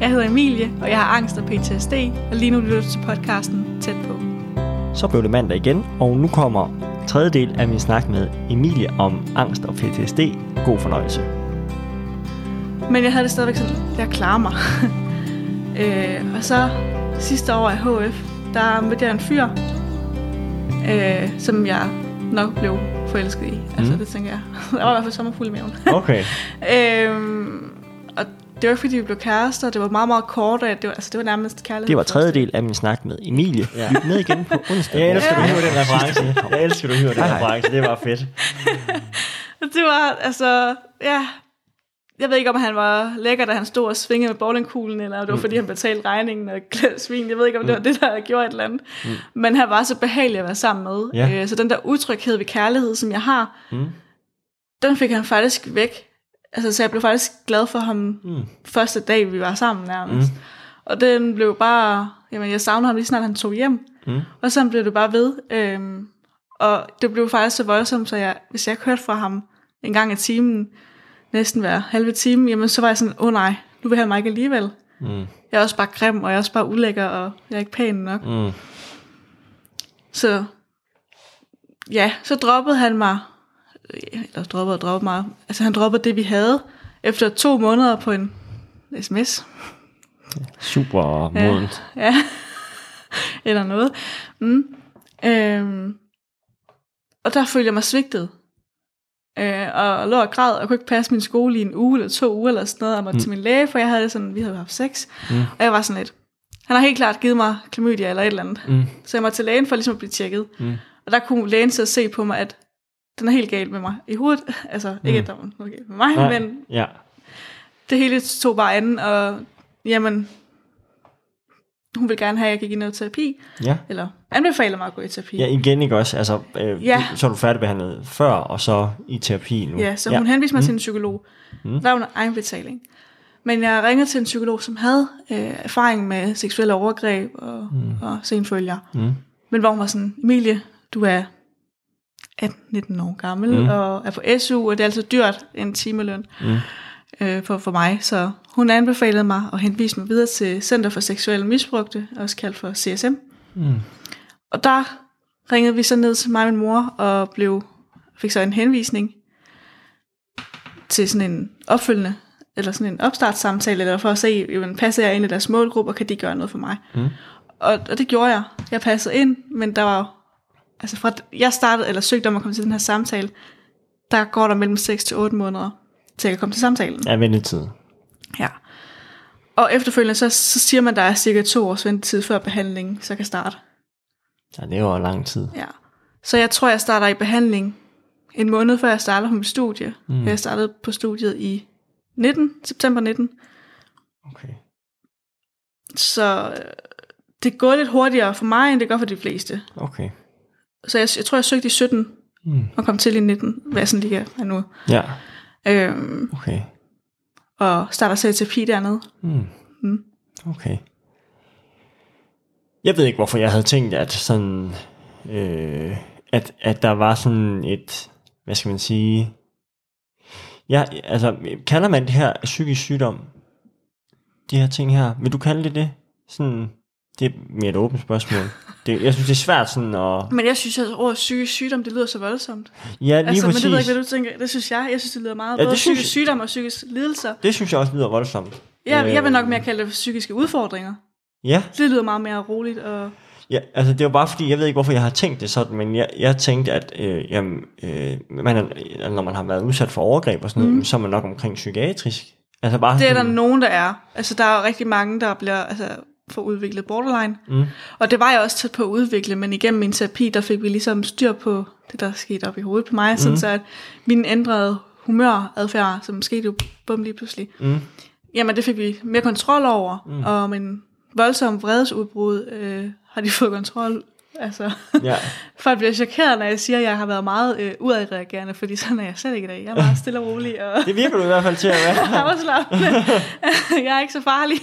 Jeg hedder Emilie, og jeg har angst og PTSD, og lige nu lytter du til podcasten Tæt på. Så blev det mandag igen, og nu kommer tredje del af min snak med Emilie om angst og PTSD. God fornøjelse. Men jeg havde det stadigvæk sådan, jeg klarer mig. øh, og så sidste år i HF, der mødte jeg en fyr, øh, som jeg nok blev forelsket i. Altså Mm. det tænker jeg. Der var i hvert fald sommerfuld i maven. Okay. øhm, det var ikke, fordi vi blev kærester, det var meget, meget kort, og det var, altså, det var nærmest kærlighed. Det var tredje del af min snak med Emilie. Ja. Lyt med igen på onsdag. Jeg elsker, du Ja. hiver den reference. Jeg elsker, du hiver den reference. Det var fedt. Det var, altså, ja... Jeg ved ikke, om han var lækker, da han stod og svingede med bowlingkuglen, eller det var, fordi han betalte regningen og svin. Jeg ved ikke, om det var det, der gjorde et eller andet. Mm. Men han var så behagelig at være sammen med. Ja. Øh, så den der utryghed ved kærlighed, som jeg har, Mm. den fik han faktisk væk. Altså, så jeg blev faktisk glad for ham Mm. første dag, vi var sammen nærmest. Mm. Og den blev bare... Jamen, jeg savnede ham lige snart, han tog hjem. Mm. Og så blev det bare ved. Øhm, og det blev faktisk så voldsomt, så jeg, hvis jeg hørte fra ham en gang i timen, næsten hver halve time, jamen så var jeg sådan, åh oh, nej, nu vil han mig ikke alligevel. Mm. Jeg er også bare grim, og jeg er også bare ulækker, og jeg er ikke pæn nok. Mm. Så ja, så droppede han mig, eller droppede og droppede mig, altså han droppede det, vi havde, efter to måneder på en sms. Super modent. Ja, eller noget. Mm. Øhm. Og der følte jeg mig svigtet. Øh, og lå og græd, og kunne ikke passe min skole i en uge eller to uger eller sådan noget, og måtte mm. til min læge, for jeg havde det sådan, vi havde haft sex. Mm. Og jeg var sådan lidt, han har helt klart givet mig klamydia eller et eller andet. Mm. Så jeg måtte til lægen for ligesom at blive tjekket. Mm. Og der kunne lægen så se på mig, at den er helt galt med mig i hovedet. Altså, ikke at der var noget galt med mig, Nej. men Ja. det hele tog bare anden, og jamen, hun vil gerne have, at jeg gik i noget terapi, Ja. eller anbefaler mig at gå i terapi. Ja, igen ikke også. Altså, øh, Ja. så er du færdigbehandlet før, og så i terapi nu. Ja, så hun ja. henviste mig mm. til en psykolog. Mm. Der var en egenbetaling. Men jeg ringede til en psykolog, som havde øh, erfaring med seksuelle overgreb og, mm. og senfølger. Mm. Men hvor hun var sådan, Emilie, du er 18-19 år gammel, mm. og er på SU, og det er altså dyrt en timeløn Mm. øh, for, for mig. Så hun anbefalede mig og henviste mig videre til Center for Seksuelle Misbrugte, også kaldt for CSM. Mm. Og der ringede vi så ned til mig og min mor, og blev, fik så en henvisning til sådan en opfølgende, eller sådan en opstartssamtale, eller for at se, jamen, passer jeg ind i deres målgruppe, og kan de gøre noget for mig? Mm. Og, og det gjorde jeg. Jeg passede ind, men der var, altså fra jeg startede, eller søgte om at komme til den her samtale, der går der mellem 6 til 8 måneder, til jeg kan komme til samtalen. Ja, ventetid. Ja. Og efterfølgende, så, så siger man, der er cirka to års ventetid før behandlingen, så kan starte. Ja, det var lang tid. Ja. Så jeg tror, jeg starter i behandling en måned før jeg starter på mit studie. Mm. Jeg startede på studiet i 19, september 19. Okay. Så øh, det går lidt hurtigere for mig, end det gør for de fleste. Okay. Så jeg, jeg tror, jeg søgte i 17 Mm. og kom til i 19, hvad jeg sådan lige er nu. Ja, Øhm, okay. og starter selv terapi dernede. Mm. Mm. Okay. Jeg ved ikke, hvorfor jeg havde tænkt, at sådan, øh, at, at der var sådan et, hvad skal man sige, ja, altså, kalder man det her psykisk sygdom? De her ting her, vil du kalde det det? Sådan, det er mere et åbent spørgsmål. Det, jeg synes, det er svært sådan at, Men jeg synes, at ordet psykisk sygdom, det lyder så voldsomt. ja, lige Altså, men præcis. det ved ikke, hvad du tænker. Det synes jeg. Jeg synes, det lyder meget. Ja, Ja, både det synes psykisk sygdom og psykisk lidelser. det synes jeg også lyder voldsomt. Jeg, jeg vil nok Øh, mere kalde det psykiske udfordringer. Ja, Det lyder meget mere roligt. Og, Ja, altså det var bare fordi, jeg ved ikke hvorfor jeg har tænkt det sådan, men jeg, jeg tænkte, at øh, jamen, øh, man er, når man har været udsat for overgreb og sådan noget, mm. så er man nok omkring psykiatrisk. Altså bare det er der sådan, nogen, der er. Altså, der er rigtig mange, der bliver altså, får udviklet borderline. Mm. Og det var jeg også tæt på at udvikle, men igennem min terapi, der fik vi ligesom styr på det, der skete op i hovedet på mig, mm. sådan så at min ændrede humøradfærd, som skete jo bum lige pludselig, Mm. jamen det fik vi mere kontrol over, mm. og min voldsom vredesudbrud øh, har de fået kontrol Altså, Ja. folk bliver chokeret, når jeg siger, at jeg har været meget øh, udadreagerende, fordi sådan er jeg slet ikke i dag. Jeg er meget stille og rolig, og Det virker du i hvert fald til at være. afslappende. jeg er ikke så farlig.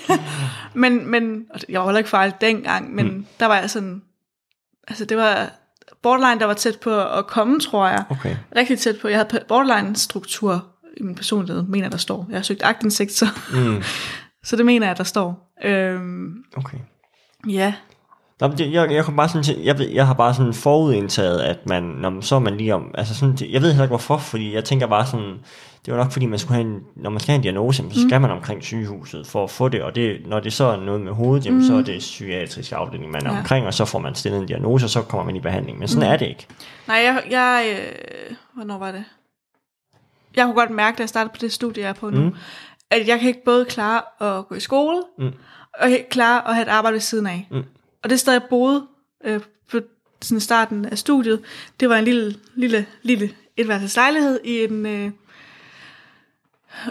men, men jeg var heller ikke farlig dengang, men mm. der var jeg sådan, altså det var borderline, der var tæt på at komme, tror jeg. Okay. Rigtig tæt på. Jeg havde borderline-struktur i min personlighed, mener der står. Jeg har søgt agtindsigt, så Mm. Så det mener jeg, der står. Øhm, Okay. ja, Nå, jeg, jeg, kom bare sådan jeg, jeg har bare sådan forudindtaget, at man, når man, så er man lige om, altså sådan, jeg ved heller ikke hvorfor, fordi jeg tænker bare sådan, det var nok fordi, man skulle have en, når man skal have en diagnose, så skal man omkring sygehuset for at få det, og det, når det så er noget med hovedet, jamen, så er det psykiatrisk afdeling, man er Ja. omkring, og så får man stillet en diagnose, og så kommer man i behandling, men sådan er det ikke. Nej, jeg, jeg øh, hvornår var det? Jeg kunne godt mærke, da jeg startede på det studie, jeg er på nu, Mm. mm. at jeg kan ikke både klare at gå i skole, Mm. og jeg klare at have et arbejde ved siden af. Mm. Og det sted, jeg boede øh, på sådan starten af studiet, det var en lille, lille, lille etværelseslejlighed i en øh,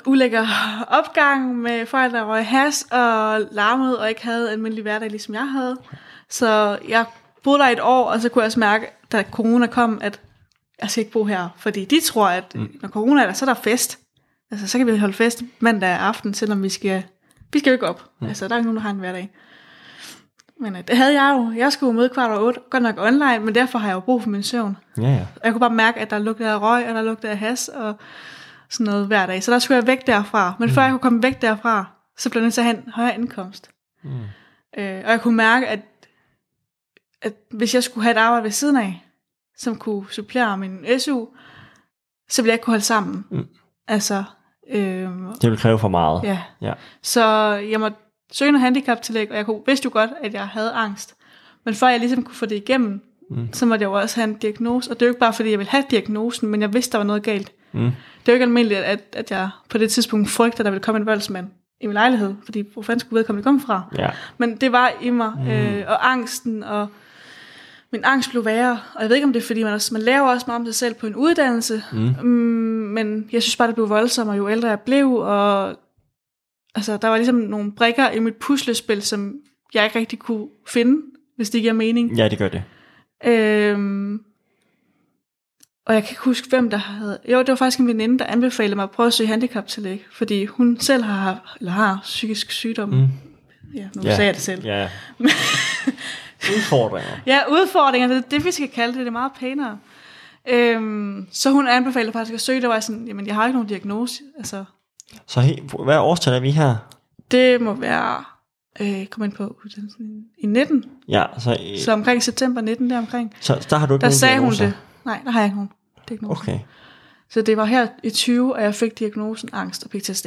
ulækker opgang med folk, der røg has og larmede, og ikke havde almindelig hverdag, ligesom jeg havde. Så jeg boede der et år, og så kunne jeg også mærke, da corona kom, at jeg skal ikke bo her. Fordi de tror, at mm. når corona er der, så er der fest. Altså, så kan vi holde fest mandag aften, selvom vi skal, vi skal jo ikke op. Mm. Altså, der er ikke nogen, der har en hverdag. Men øh, det havde jeg jo. Jeg skulle møde kvart over otte, godt nok online, men derfor har jeg jo brug for min søvn. Ja, ja. Og jeg kunne bare mærke, at der lugtede af røg, og der lugtede af has, og sådan noget hver dag. Så der skulle jeg væk derfra. Men mm. før jeg kunne komme væk derfra, så blev jeg nødt til at have en højere indkomst. Mm. Øh, og jeg kunne mærke, at, at hvis jeg skulle have et arbejde ved siden af, som kunne supplere min SU, så ville jeg ikke kunne holde sammen. Mm. Altså, øh, Det vil kræve for meget. ja. Ja. Så jeg måtte søge noget handicaptillæg, og jeg kunne, vidste jo godt, at jeg havde angst. Men før jeg ligesom kunne få det igennem, mm. så måtte jeg jo også have en diagnose. Og det er jo ikke bare, fordi jeg ville have diagnosen, men jeg vidste, der var noget galt. Mm. Det er jo ikke almindeligt, at, at jeg på det tidspunkt frygter, at der ville komme en voldsmand i min lejlighed, fordi hvor fanden skulle vedkommende komme fra? Ja. Men det var i mig, mm. øh, og angsten, og min angst blev værre. Og jeg ved ikke, om det er, fordi man, også, man lærer også meget om sig selv på en uddannelse, mm. Mm, men jeg synes bare, det blev voldsommere, jo ældre jeg blev, og altså, der var ligesom nogle brikker i mit puslespil, som jeg ikke rigtig kunne finde, hvis det giver mening. ja, det gør det. Øhm, og jeg kan ikke huske, hvem der havde... Jo, det var faktisk en veninde, der anbefalede mig at prøve at søge handicaptillæg, fordi hun selv har, eller har psykisk sygdom. Mm. Ja, nu Ja. ja. sagde jeg det selv. Ja. Udfordringer. Ja, udfordringer, det er det, vi skal kalde det, det er meget pænere. Øhm, så hun anbefalede faktisk at søge, der var jeg sådan, jamen jeg har ikke nogen diagnose, altså Så he, hvad årstal er vi her? det må være, øh, kom ind på uddannelsen i 19, Ja, så, så omkring september 19 der omkring, så der har du ikke der nogen sagde hun diagnoser? det. Nej, der har jeg ikke nogen diagnose. Okay. Så det var her i 20, at jeg fik diagnosen angst og PTSD.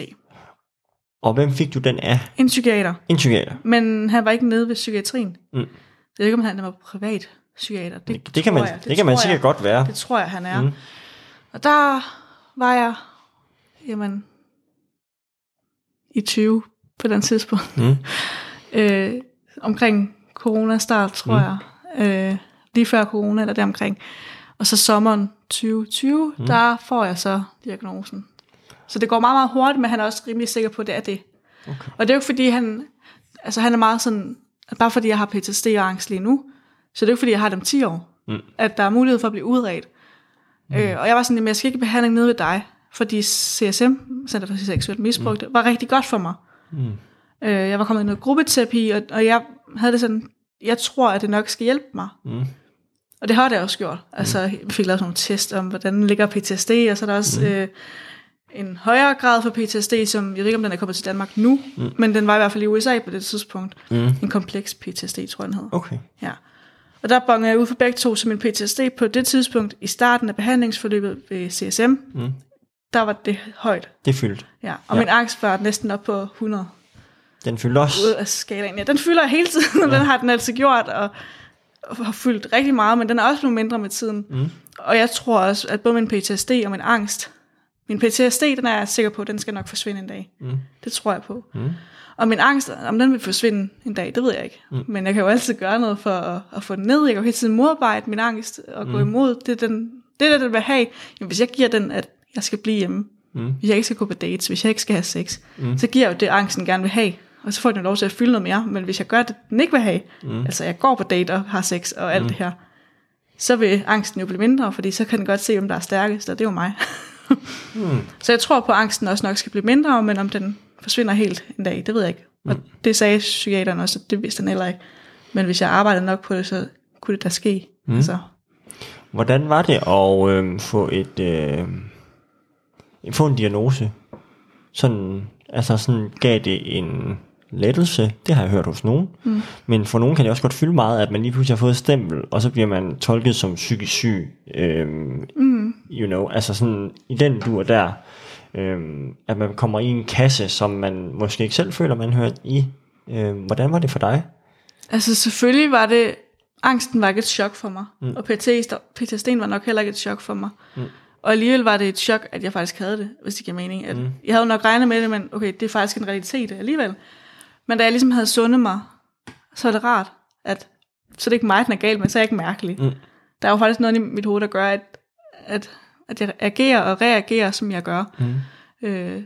Og hvem fik du den af? En psykiater, En psykiater. men han var ikke nede ved psykiatrien. Mm. Jeg ved ikke, om han var privat psykiater. Det, Det, det kan man, jeg. det, det kan man sikkert jeg. godt være. Det tror jeg, han er. Mm. Og der var jeg, jamen, i 20 på den tidspunkt. Mm. Øh, omkring corona start, tror Mm. jeg. Øh, lige før corona, eller deromkring. Og så sommeren 2020, mm. der får jeg så diagnosen. Så det går meget, meget hurtigt, men han er også rimelig sikker på, at det er det. Okay. Og det er jo ikke fordi, han, altså han er meget sådan, at bare fordi jeg har PTSD og angst lige nu, så det er jo ikke fordi, jeg har dem 10 år, Mm. at der er mulighed for at blive udredt. Mm. Øh, og jeg var sådan, at jeg skal ikke i behandling nede ved dig, fordi CSM, Center for Seksuelt Misbrug, mm. var rigtig godt for mig. Mm. Øh, jeg var kommet i noget gruppeterapi, og, og jeg havde det sådan, jeg tror, at det nok skal hjælpe mig. Mm. Og det har det også gjort. Altså, jeg fik lavet nogle test om, hvordan ligger PTSD, og så er der også mm. øh, en højere grad for PTSD, som jeg ved ikke, om den er kommet til Danmark nu, mm. men den var i hvert fald i USA på det tidspunkt. Mm. En kompleks PTSD, tror jeg, den hed. Okay. Ja. Og der bongede jeg ud for begge to som en PTSD på det tidspunkt, i starten af behandlingsforløbet ved CSM, Mm. Der var det højt. Det er fyldt. Ja. Og Ja. ja. min angst var næsten op på 100 Den fyldte også. ud af skalaen. Ja, den fylder hele tiden, og den har den altså gjort, og, og har fyldt rigtig meget, men den er også blevet mindre med tiden. Mm. Og jeg tror også, at både min PTSD og min angst, min PTSD, den er jeg sikker på, den skal nok forsvinde en dag. Mm. Det tror jeg på. Mm. Og min angst, om den vil forsvinde en dag, det ved jeg ikke. Mm. Men jeg kan jo altid gøre noget for at, at få den ned. Jeg kan jo hele tiden modarbejde min angst og gå imod. Det er den, det, det, den vil have. Jamen, hvis jeg giver den, at jeg skal blive hjemme, Mm. hvis jeg ikke skal gå på dates, hvis jeg ikke skal have sex, mm. så giver jeg jo det, angsten gerne vil have. Og så får den lov til at fylde noget mere. Men hvis jeg gør det, den ikke vil have, mm. altså jeg går på date og har sex og alt mm. det her, så vil angsten jo blive mindre, fordi så kan den godt se, hvem der er stærkest, og det er jo mig. Mm. Så jeg tror på, at angsten også nok skal blive mindre, men om den forsvinder helt en dag, det ved jeg ikke. Og det sagde psykiateren også, at det vidste han heller ikke. Men hvis jeg arbejdede nok på det, så kunne det da ske. Mm. Altså, Hvordan var det at øh, få et øh, få en diagnose? Sådan, Altså sådan gav det en lettelse, det har jeg hørt hos nogen, mm. men for nogen kan det også godt fylde meget, at man lige pludselig har fået et stempel, og så bliver man tolket som psykisk syg, øhm, mm. you know, altså sådan i den dur der, øhm, at man kommer i en kasse, som man måske ikke selv føler, man hører i. Øhm, hvordan var det for dig? Altså selvfølgelig var det, angsten var ikke et chok for mig, mm. og PTSD'en var nok heller ikke et chok for mig. Mm. Og alligevel var det et chok, at jeg faktisk havde det, hvis det giver mening. At mm. Jeg havde nok regnet med det, men okay, det er faktisk en realitet alligevel. Men da jeg ligesom havde sundet mig, så er det rart, at så er det ikke mig, den er galt, men så er jeg ikke mærkelig. Mm. Der er jo faktisk noget i mit hoved, der gør, at, at, at jeg agerer og reagerer, som jeg gør. Mm. Øh,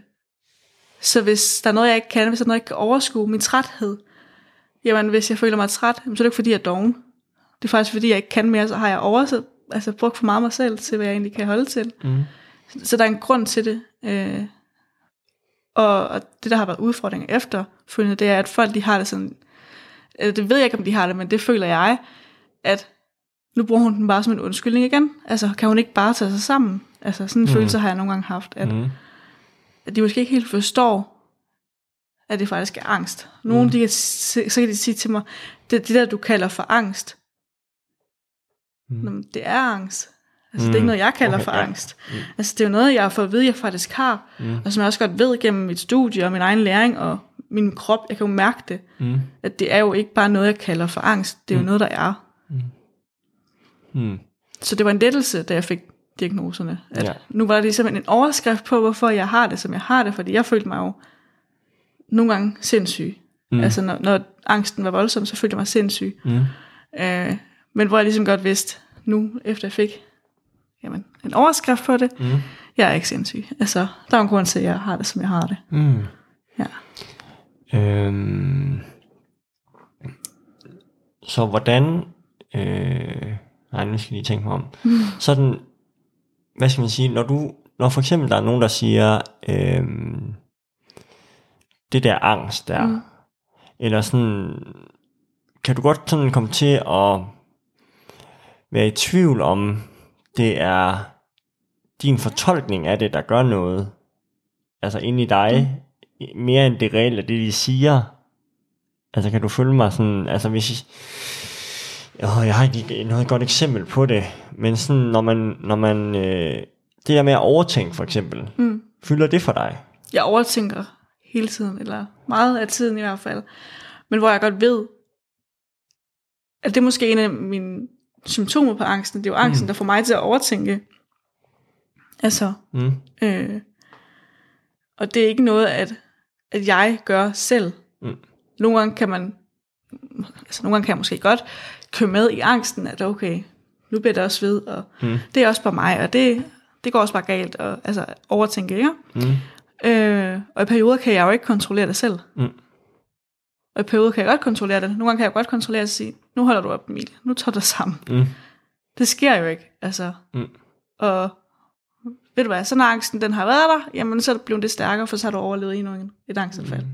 så hvis der er noget, jeg ikke kan, hvis der er noget, jeg ikke kan overskue, min træthed, jamen hvis jeg føler mig træt, så er det ikke fordi, jeg er doven. Det er faktisk fordi, jeg ikke kan mere, så har jeg overset, altså brugt for meget mig selv til, hvad jeg egentlig kan holde til. Mm. Så der er en grund til det. Øh, og, og det, der har været udfordringer efterfølgende, det er, at folk de har det sådan, eller det ved jeg ikke, om de har det, men det føler jeg, at nu bruger hun den bare som en undskyldning igen. Altså, kan hun ikke bare tage sig sammen? Altså, sådan en mm. følelse har jeg nogle gange haft, at, mm. at de måske ikke helt forstår, at det faktisk er angst. Nogle, mm. de kan, så kan de sige til mig, det, det der, du kalder for angst, mm. Det er angst. Altså, mm. det er ikke noget, jeg kalder okay, for ja. angst. Mm. Altså, det er jo noget, jeg har fået at vide, jeg faktisk har, mm. og som jeg også godt ved gennem mit studie og min egen læring og min krop, jeg kan jo mærke det, mm. at det er jo ikke bare noget, jeg kalder for angst, det er mm. jo noget, der er. Mm. Mm. Så det var en lettelse, da jeg fik diagnoserne. At ja. Nu var der ligesom en overskrift på, hvorfor jeg har det, som jeg har det, fordi jeg følte mig jo nogle gange sindssyg. Mm. Altså, når, når angsten var voldsom, så følte jeg mig sindssyg. Mm. Øh, men hvor jeg ligesom godt vidste, nu efter jeg fik jamen, en overskrift på det, mm. jeg er ikke sindssyg. Altså, der er en grund til, at jeg har det, som jeg har det. Mm. Ja. Øhm, så hvordan, øh, nej, nu skal jeg lige tænke mig om, mm. sådan, hvad skal man sige, når du, når for eksempel der er nogen, der siger, øh, det der angst der, mm. eller sådan, kan du godt sådan komme til at være i tvivl om, det er din fortolkning af det, der gør noget. Altså ind i dig, mm. mere end det reelle, det de siger. Altså kan du følge mig sådan, altså hvis jeg, jeg har ikke noget godt eksempel på det, men sådan når man, når man øh, det der med at overtænke for eksempel, mm. fylder det for dig? Jeg overtænker hele tiden, eller meget af tiden i hvert fald. Men hvor jeg godt ved, at det er måske en af mine symptomer på angsten. Det er jo angsten, mm. der får mig til at overtænke. Altså, mm. øh, og det er ikke noget, at, at jeg gør selv. Mm. Nogle gange kan man, altså nogle gange kan jeg måske godt køre med i angsten, at okay, nu bliver det også ved, og mm. det er også bare mig, og det, det går også bare galt, og altså overtænke, ikke? Mm. Øh, og i perioder kan jeg jo ikke kontrollere det selv. Mm. Og i perioder kan jeg godt kontrollere det. Nogle gange kan jeg godt kontrollere og sige, nu holder du op, Emil. Nu tager du sammen. Mm. Det sker jo ikke. Altså. Mm. Og ved du hvad, så når angsten den har været der, jamen så er det stærkere, for så har du overlevet endnu en, et angstanfald. Mm.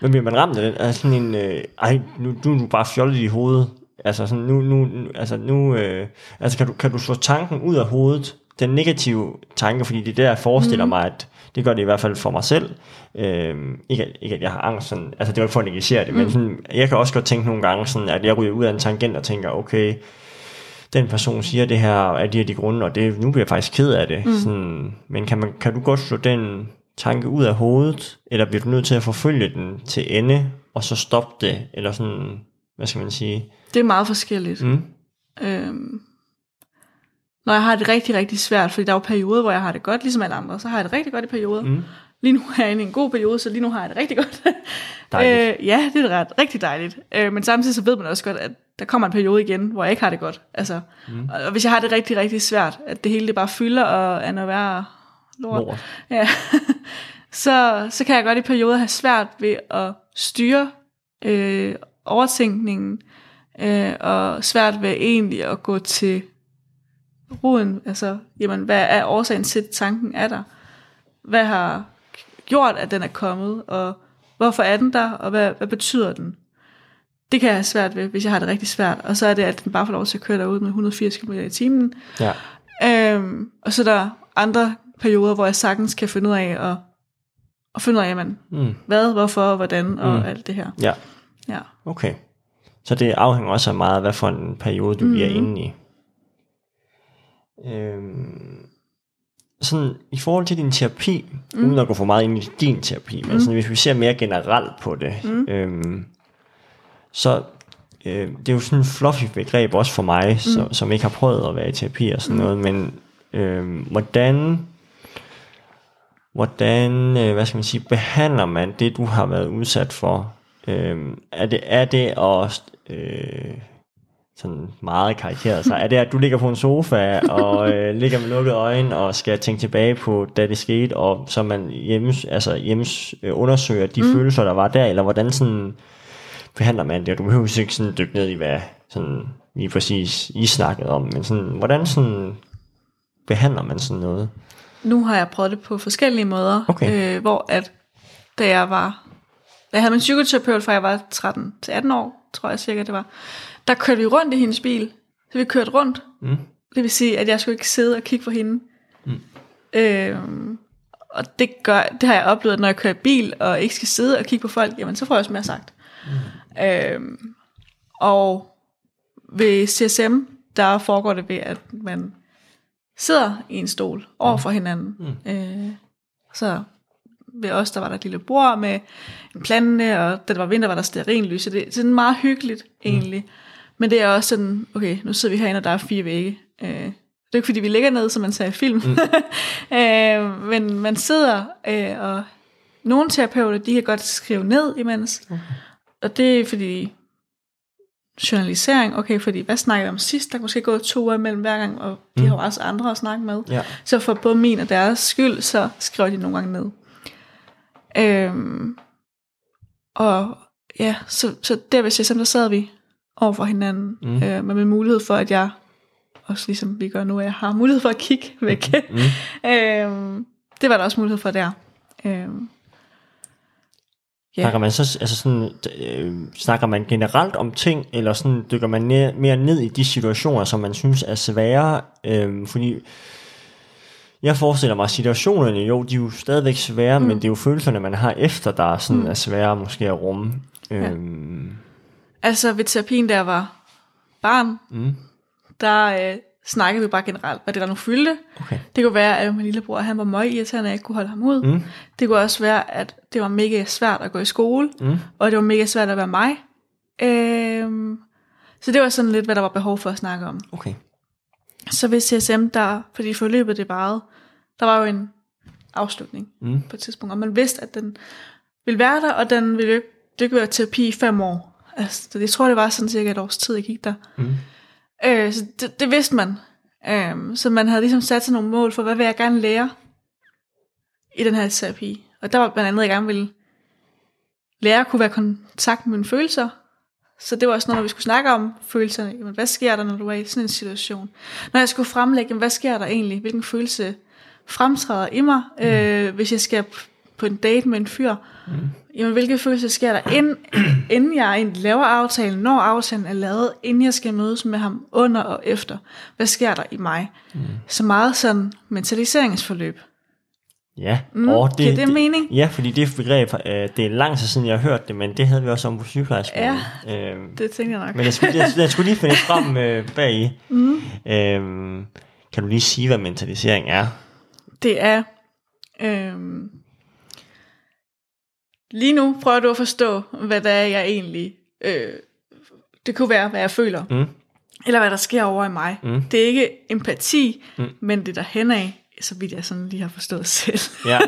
Men bliver man ramt af det? Altså sådan en, øh, ej, nu, nu er du bare fjollet i hovedet. Altså sådan, nu, nu, altså nu, øh, altså kan du, kan du slå tanken ud af hovedet, den negative tanke, fordi det er der, forestiller mm. mig, at det gør det i hvert fald for mig selv. Øhm, ikke, ikke at jeg har angst, sådan, altså det var ikke for at negligere det, mm. men sådan, jeg kan også godt tænke nogle gange, sådan, at jeg ryger ud af en tangent og tænker, okay, den person siger det her af de her de grunde, og det, nu bliver jeg faktisk ked af det. Mm. Sådan, men kan, man, kan du godt slå den tanke ud af hovedet, eller bliver du nødt til at forfølge den til ende, og så stoppe det, eller sådan, hvad skal man sige? Det er meget forskelligt. Mm. Øhm, når jeg har det rigtig, rigtig svært, fordi der er jo perioder, hvor jeg har det godt, ligesom alle andre, så har jeg det rigtig godt i perioder. Mm. Lige nu er jeg inde i en god periode, så lige nu har jeg det rigtig godt. Øh, ja, det er ret, rigtig dejligt. Øh, men samtidig så ved man også godt, at der kommer en periode igen, hvor jeg ikke har det godt. Altså, mm. Og hvis jeg har det rigtig, rigtig svært, at det hele det bare fylder og er noget værre lort, lort. Ja, så, så kan jeg godt i perioder have svært ved at styre øh, overtænkningen, øh, og svært ved egentlig at gå til roden, altså, jamen, hvad er årsagen til, at tanken er der? Hvad har gjort, at den er kommet, og hvorfor er den der, og hvad, hvad betyder den? Det kan jeg have svært ved, hvis jeg har det rigtig svært, og så er det, at den bare får lov til at køre derud med 180 km i timen. Ja. Øhm, og så er der andre perioder, hvor jeg sagtens kan finde ud af at, og finde ud af, jamen, Mm. hvad, hvorfor, hvordan og Mm. alt det her. Ja, Ja. okay. Så det afhænger også af meget, hvad for en periode du mm. er inde i. Øhm, sådan i forhold til din terapi, mm. uden at gå for meget ind i din terapi, men sådan, hvis vi ser mere generelt på det, mm. øhm, så øh, det er jo sådan et fluffy begreb også for mig, mm. så, som ikke har prøvet at være i terapi og sådan mm. noget, men øh, hvordan hvordan, øh, hvad skal man sige, behandler man det, du har været udsat for? Øh, er, det, er det at, øh, sådan meget karikeret sig, er det, at du ligger på en sofa og øh, ligger med lukkede øjne og skal tænke tilbage på, da det skete, og så man hjemmes, altså hjemmes øh, undersøger de mm. følelser, der var der, eller hvordan sådan behandler man det? Du behøver ikke sådan dykke ned i, hvad sådan lige præcis I snakkede om, men sådan, hvordan sådan behandler man sådan noget? Nu har jeg prøvet det på forskellige måder, Okay. øh, hvor at da jeg var, jeg havde min psykoterapeut, fra jeg var 13 til 18 år, tror jeg cirka det var, der kørte vi rundt i hendes bil. Så vi kørte rundt. Mm. Det vil sige, at jeg skulle ikke sidde og kigge på hende. Mm. Øhm, og det, gør, det har jeg oplevet, når jeg kører bil og ikke skal sidde og kigge på folk, jamen så får jeg også mere sagt. Mm. Øhm, og ved CSM, der foregår det ved, at man sidder i en stol over for hinanden. Mm. Øh, så ved os, der var der et lille bord med en plante, og da det var vinter, var der stearinlys. Så det er sådan meget hyggeligt, egentlig. Mm. Men det er også sådan, okay, nu sidder vi herinde, og der er fire vægge. Øh, det er ikke, fordi vi ligger ned, som man sagde i film. Mm. øh, men man sidder, øh, og nogle terapeuter, de kan godt skrive ned imens. Okay. Og det er fordi journalisering, okay, fordi hvad snakker vi om sidst? Der kan måske gå to uger mellem hver gang, og de mm. har jo også andre at snakke med. Ja. Så for både min og deres skyld, så skriver de nogle gange ned. Øhm, og ja, så, så der jeg, så der sad vi over for hinanden, mm. øh, med min mulighed for, at jeg, også ligesom vi gør nu, at jeg har mulighed for at kigge væk. Mm. øhm, det var der også mulighed for der. Øhm, Ja. Snakker man så altså sådan, øh, snakker man generelt om ting, eller sådan dykker man ned, mere ned i de situationer, som man synes er svære? Øh, fordi jeg forestiller mig, at situationerne jo, de er jo stadigvæk svære, mm. men det er jo følelserne, man har efter, der sådan mm. er svære måske at rumme. Ja. Altså ved terapien, der var barn, mm. der øh, snakkede vi bare generelt, hvad det der nu fyldte. Okay. Det kunne være, at min lillebror han var møg irriterende, at jeg ikke kunne holde ham ud. Mm. Det kunne også være, at det var mega svært at gå i skole, Mm. og det var mega svært at være mig. Øhm, så det var sådan lidt, hvad der var behov for at snakke om. Okay. Så ved CSM, der, fordi forløbet det varede, der var jo en afslutning Mm. på et tidspunkt, og man vidste, at den ville være der, og den ville det ikke være terapi i fem år. Altså, så jeg tror, det var sådan cirka et års tid, jeg gik der. Mm. Øh, så det, det vidste man. Øh, så man havde ligesom sat sig nogle mål for, hvad vil jeg gerne lære i den her terapi. Og der var blandt andet, jeg gerne ville lære at kunne være i kontakt med mine følelser. Så det var også noget, vi skulle snakke om følelserne. Jamen, hvad sker der, når du er i sådan en situation? Når jeg skulle fremlægge, jamen, hvad sker der egentlig? Hvilken følelse fremtræder i mig, mm. øh, hvis jeg skal på en date med en fyr? Mm. Jamen, hvilke følelser sker der, inden, inden jeg laver aftalen, når aftalen er lavet, inden jeg skal mødes med ham under og efter? Hvad sker der i mig? Mm. Så meget sådan mentaliseringsforløb. Ja, Mm, og giver det mening? Ja, fordi det begreb, øh, det er lang tid siden, jeg har hørt det, men det havde vi også om på sygeplejeskolen. Ja. Øhm, Det tænker jeg nok. Men jeg skulle, jeg, jeg skulle lige finde frem øh, bag i. Mm. Øhm, kan du lige sige, hvad mentalisering er? Det er... Øhm, lige nu prøver du at forstå, hvad det er, jeg egentlig... Øh, det kunne være, hvad jeg føler. Mm. Eller hvad der sker over i mig. Mm. Det er ikke empati, mm. men det er derhen af, så vidt jeg sådan lige har forstået selv. Ja,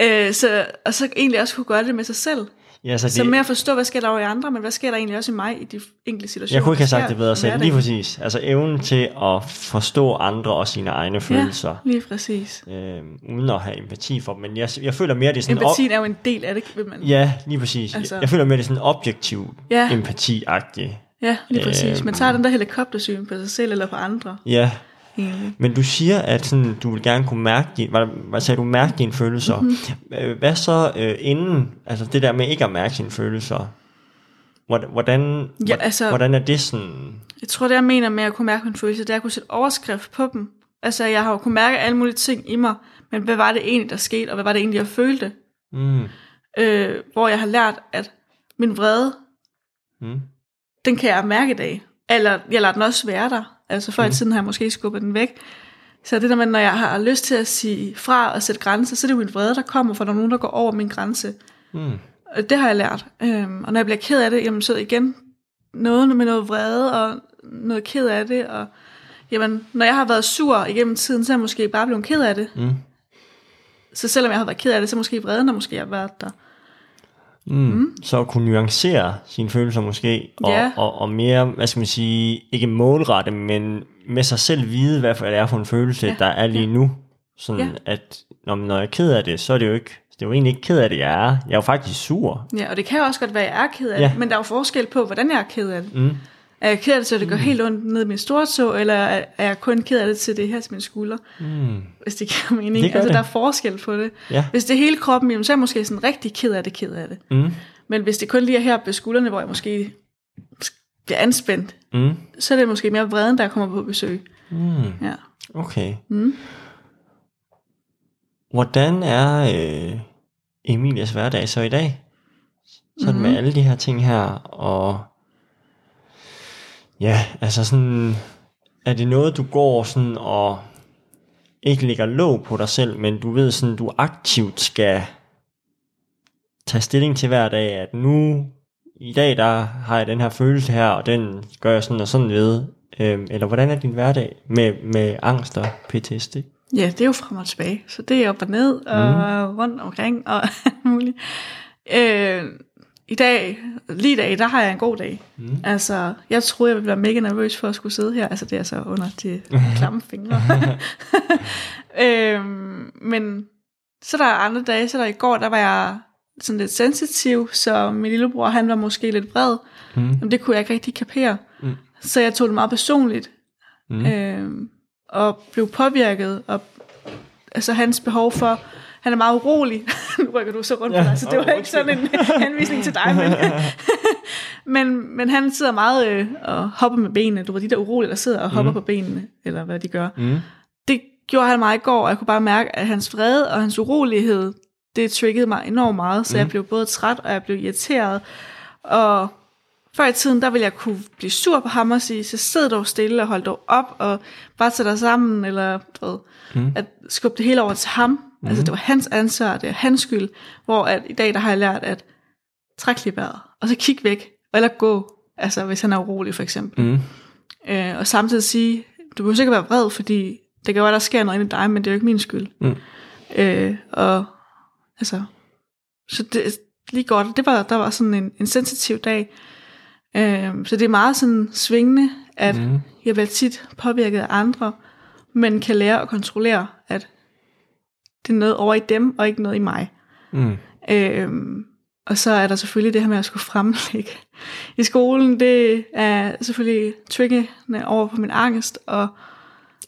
øh, så, og så egentlig også kunne gøre det med sig selv. Ja så Så det, med at forstå, hvad sker der over i andre, men hvad sker der egentlig også i mig i de enkelte situationer. jeg kunne ikke have sagt det bedre selv. Lige præcis. Altså evnen til at forstå andre og sine egne følelser. Ja, lige præcis. Øhm, uden at have empati for dem. Men jeg, jeg føler mere, det er sådan... Empatien er jo en del af det, vil man. Ja, lige præcis. Altså- Altså, jeg føler mere, det er sådan objektiv Ja. empati-agtigt. Ja, lige præcis. Øhm. Man tager den der helikoptersyn på sig selv eller på andre. Ja, Egentlig. Men du siger, at sådan, du vil gerne kunne mærke din, hvad, hvad sagde du, mærke dine følelser. Mhm. Mm-hmm. Hvad så øh, inden, altså det der med ikke at mærke sine følelser, hvordan, hvordan, Ja, altså- hvordan er det sådan, Jeg tror, det jeg mener med at kunne mærke mine følelser, det er at kunne sætte overskrift på dem. Altså, jeg har jo kunnet mærke alle mulige ting i mig, men hvad var det egentlig, der skete, og hvad var det egentlig, jeg følte? Mm. øh, hvor jeg har lært, at min vrede, Mm. den kan jeg mærke i dag. Eller jeg lader den også være der. Altså før mm. i tiden har jeg måske skubbet den væk. Så det der med, når jeg har lyst til at sige fra og sætte grænser, så er det jo min vrede, der kommer, for der er nogen, der går over min grænse. Mm. Og det har jeg lært. Øhm, og når jeg bliver ked af det, jamen så igen noget med noget vrede og noget ked af det. Og jamen, når jeg har været sur igennem tiden, så er jeg måske bare blevet ked af det. Mm. Så selvom jeg har været ked af det, så måske vreden, der måske har været der. Mm. Mm. Så at kunne nuancere sine følelser måske, og, Ja. og, og mere, hvad skal man sige, ikke målrette, men med sig selv vide, hvad for det er for en følelse, Ja. der er lige nu. Sådan Ja. at, når, når jeg er ked af det, så er det jo ikke, det er jo egentlig ikke ked af det, jeg er. Jeg er jo faktisk sur. Ja, og det kan også godt være, at jeg er ked af Ja. det, men der er jo forskel på, hvordan jeg er ked af det. Mm. Er jeg ked af det, så det går helt ondt ned i min stortå, eller er er jeg kun ked af det til det her til min skulder? Mm. Hvis det giver mening. Det altså, det. der er forskel på det. Ja. Hvis det er hele kroppen, jamen, så er jeg måske sådan rigtig ked af det, ked af det. Mm. Men hvis det kun lige er her på skuldrene, hvor jeg måske bliver anspændt, Mm. så er det måske mere vreden, der kommer på besøg. Mm. Ja. Okay. Mm. Hvordan er øh, Emilias hverdag så i dag? Sådan. Mhm. med alle de her ting her, og ja, altså sådan, er det noget, du går sådan og ikke lægger låg på dig selv, men du ved sådan, du aktivt skal tage stilling til hver dag, at nu, i dag, der har jeg den her følelse her, og den gør jeg sådan og sådan ved. Øhm, eller hvordan er din hverdag med, med angst og PTSD? Ja, det er jo frem og tilbage. Så det er op og ned og mm. rundt omkring og muligt. Øh, I dag, lige i dag, der har jeg en god dag. Mm. Altså, jeg troede, jeg ville være mega nervøs for at skulle sidde her. Altså, det er så under de klamme fingre. øh, men så der er andre dage, så der i går, der var jeg sådan lidt sensitiv, så min lillebror, han var måske lidt vred. Mm. Men det kunne jeg ikke rigtig kapere. Mm. Så jeg tog det meget personligt. Mm. Øh, og blev påvirket. Og, altså hans behov for... Han er meget urolig. nu rykker du så rundt på Ja. dig, så det var ikke sådan en henvisning til dig. Men, men, men han sidder meget øh, og hopper med benene. Du var de der urolige, der sidder og hopper Mm. på benene, eller hvad de gør. Mm. Det gjorde han meget i går, og jeg kunne bare mærke, at hans vrede og hans urolighed, det triggede mig enormt meget, så mm. jeg blev både træt, og jeg blev irriteret. Og før i tiden, der ville jeg kunne blive sur på ham og sige, så sid dog stille og hold dog op, og bare tage dig sammen, eller du ved, Mm. at skubbe det hele over til ham. Mm. Altså det var hans ansvar, det er hans skyld. Hvor at i dag, der har jeg lært at trække lige vejret, og så kigge væk, eller gå, altså hvis han er urolig for eksempel. Mm. Øh, og samtidig sige, du behøver ikke være vred, fordi det kan være, der sker noget inde i dig, men det er jo ikke min skyld. Mm. Øh, og altså, så det, lige godt, det var, der var sådan en, en sensitiv dag. Øh, så det er meget sådan svingende, at Mm. jeg bliver tit påvirket af andre, men kan lære at kontrollere, at det er noget over i dem, og ikke noget i mig. Mm. Øhm, og så er der selvfølgelig det her med at skulle fremlægge i skolen. Det er selvfølgelig triggende over på min angst. Og,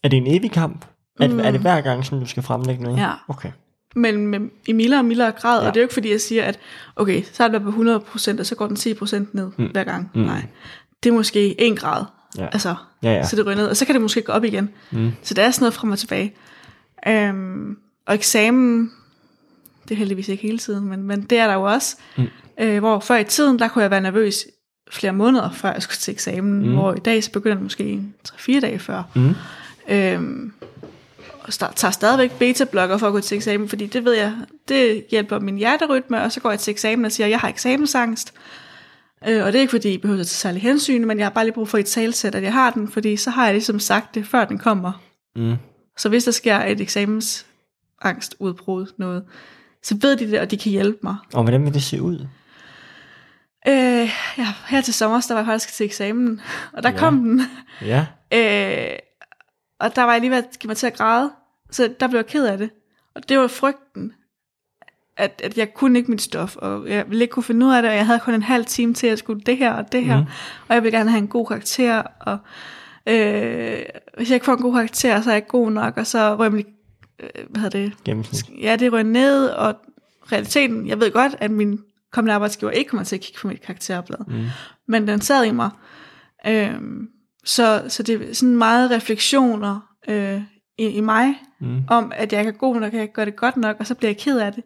Er det en evig kamp? Er, Mm. det, er det hver gang, som du skal fremlægge noget? Ja. Okay. Men med, i mildere og mildere grad. Ja. Og det er jo ikke fordi, jeg siger, at okay, så er det på 100%, og så går den 10% ned mm. hver gang. Mm. Nej, det er måske 1 grad. Ja. Altså, Ja, ja. så det ryger ned. Og så kan det måske gå op igen. Mm. Så det er sådan noget frem og tilbage. Øhm, og eksamen, det er heldigvis ikke hele tiden, men, men det er der jo også. Mm. Øh, hvor før i tiden, der kunne jeg være nervøs flere måneder, før jeg skulle til eksamen. Mm. Hvor i dag, så begynder det måske 3-4 dage før. Mm. Øhm, tager stadigvæk beta-blokker for at gå til eksamen, fordi det ved jeg, det hjælper min hjerterytme, og så går jeg til eksamen og siger, at jeg har eksamensangst. Øh, og det er ikke fordi, jeg behøver at tage særlig hensyn, men jeg har bare lige brug for et talsæt, at jeg har den, fordi så har jeg ligesom sagt det, før den kommer. Mm. Så hvis der sker et eksamensangstudbrud, noget, så ved de det, og de kan hjælpe mig. Og hvordan vil det se ud? Øh, ja, her til sommer, der var jeg faktisk til eksamen, og der ja. kom den. Ja. Øh, og der var jeg lige ved at give mig til at græde, så der blev jeg ked af det. Og det var frygten, at, at jeg kunne ikke mit stof, og jeg ville ikke kunne finde ud af det, og jeg havde kun en halv time til at skulle det her og det her, mm. og jeg ville gerne have en god karakter, og øh, hvis jeg ikke får en god karakter, så er jeg ikke god nok, og så rører min, øh, hvad hedder det, Gennemsnit. ja, det rører ned, og realiteten, jeg ved godt, at min kommende arbejdsgiver ikke kommer til at kigge på mit karakterblad, Mm. men den sad i mig. Øhm, så, så det er sådan meget refleksioner øh, i, i mig, Mm. om at jeg ikke er god nok, at jeg ikke gør det godt nok, og så bliver jeg ked af det.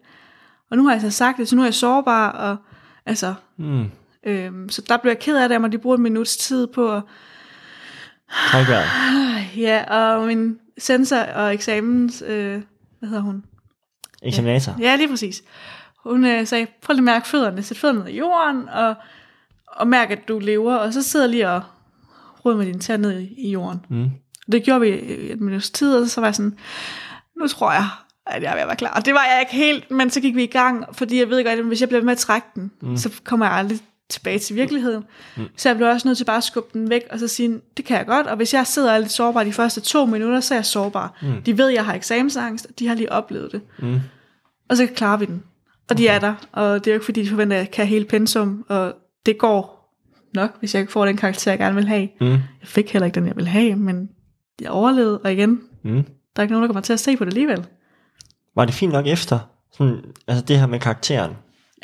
Og nu har jeg så sagt det, så nu er jeg sårbar, og altså, Mm. øhm, så der blev jeg ked af det, at de bruger en minuts tid på at Træk vejret. Ja, og min sensor og eksamens, øh, hvad hedder hun? Eksaminator. Ja, lige præcis. Hun øh, sagde, prøv lige at mærke fødderne, sæt fødderne ned i jorden, og, og mærk, at du lever, og så sidder lige og rod med dine tæer ned i, i jorden. Mm. Det gjorde vi et minuts tid, og så var jeg sådan, nu tror jeg, at jeg er ved at være klar. Og det var jeg ikke helt, men så gik vi i gang, fordi jeg ved godt, at hvis jeg bliver med at trække den, mm. så kommer jeg aldrig tilbage til virkeligheden. Mm. Så jeg blev også nødt til bare at skubbe den væk, og så sige, det kan jeg godt, og hvis jeg sidder er lidt sårbar de første to minutter, så er jeg sårbar. Mm. De ved, at jeg har eksamensangst, og de har lige oplevet det. Mm. Og så klarer vi den. Og de er der, og det er jo ikke fordi, de forventer, at jeg kan hele pensum, og det går nok, hvis jeg ikke får den karakter, jeg gerne vil have. Mm. Jeg fik heller ikke den, jeg ville have, men jeg overlevede, og igen, Mm. der er ikke nogen, der kommer til at se på det alligevel. Var det fint nok efter? Sådan, altså det her med karakteren.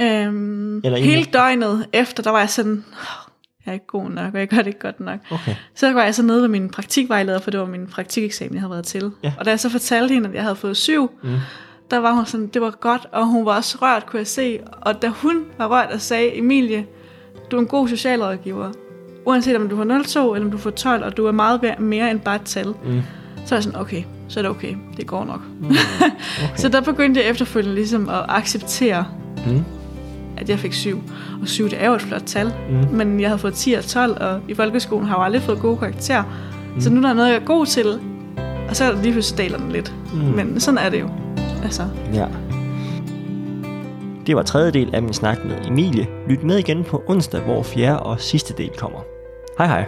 Øhm, Eller hele inden- døgnet efter, der var jeg sådan, "Åh, jeg er ikke god nok, og jeg gør det ikke godt nok. Okay. Så var jeg så nede ved min praktikvejleder, for det var min praktikeksamen, jeg havde været til. Ja. Og da jeg så fortalte hende, at jeg havde fået syv, Mm. der var hun sådan, det var godt, og hun var også rørt, kunne jeg se. Og da hun var rørt og sagde, Emilie, du er en god socialrådgiver. Uanset om du får 02 eller om du får 12, og du er meget mere- end bare et tal. Mm. Så er jeg sådan, okay, så er det okay, det går nok. Okay. Så der begyndte jeg efterfølgende ligesom at acceptere, Mm. at jeg fik 7. Og 7, det er jo et flot tal. Mm. Men jeg havde fået 10 og 12, og i folkeskolen har jeg jo aldrig fået gode karakterer. Mm. Så nu er der noget, jeg er god til, og så er der lige pludselig daler den lidt. Mm. Mm. Men sådan er det jo. Altså, Ja. Det var tredje del af min snak med Emilie. Lyt med igen på onsdag, hvor fjerde og sidste del kommer. Hej hej.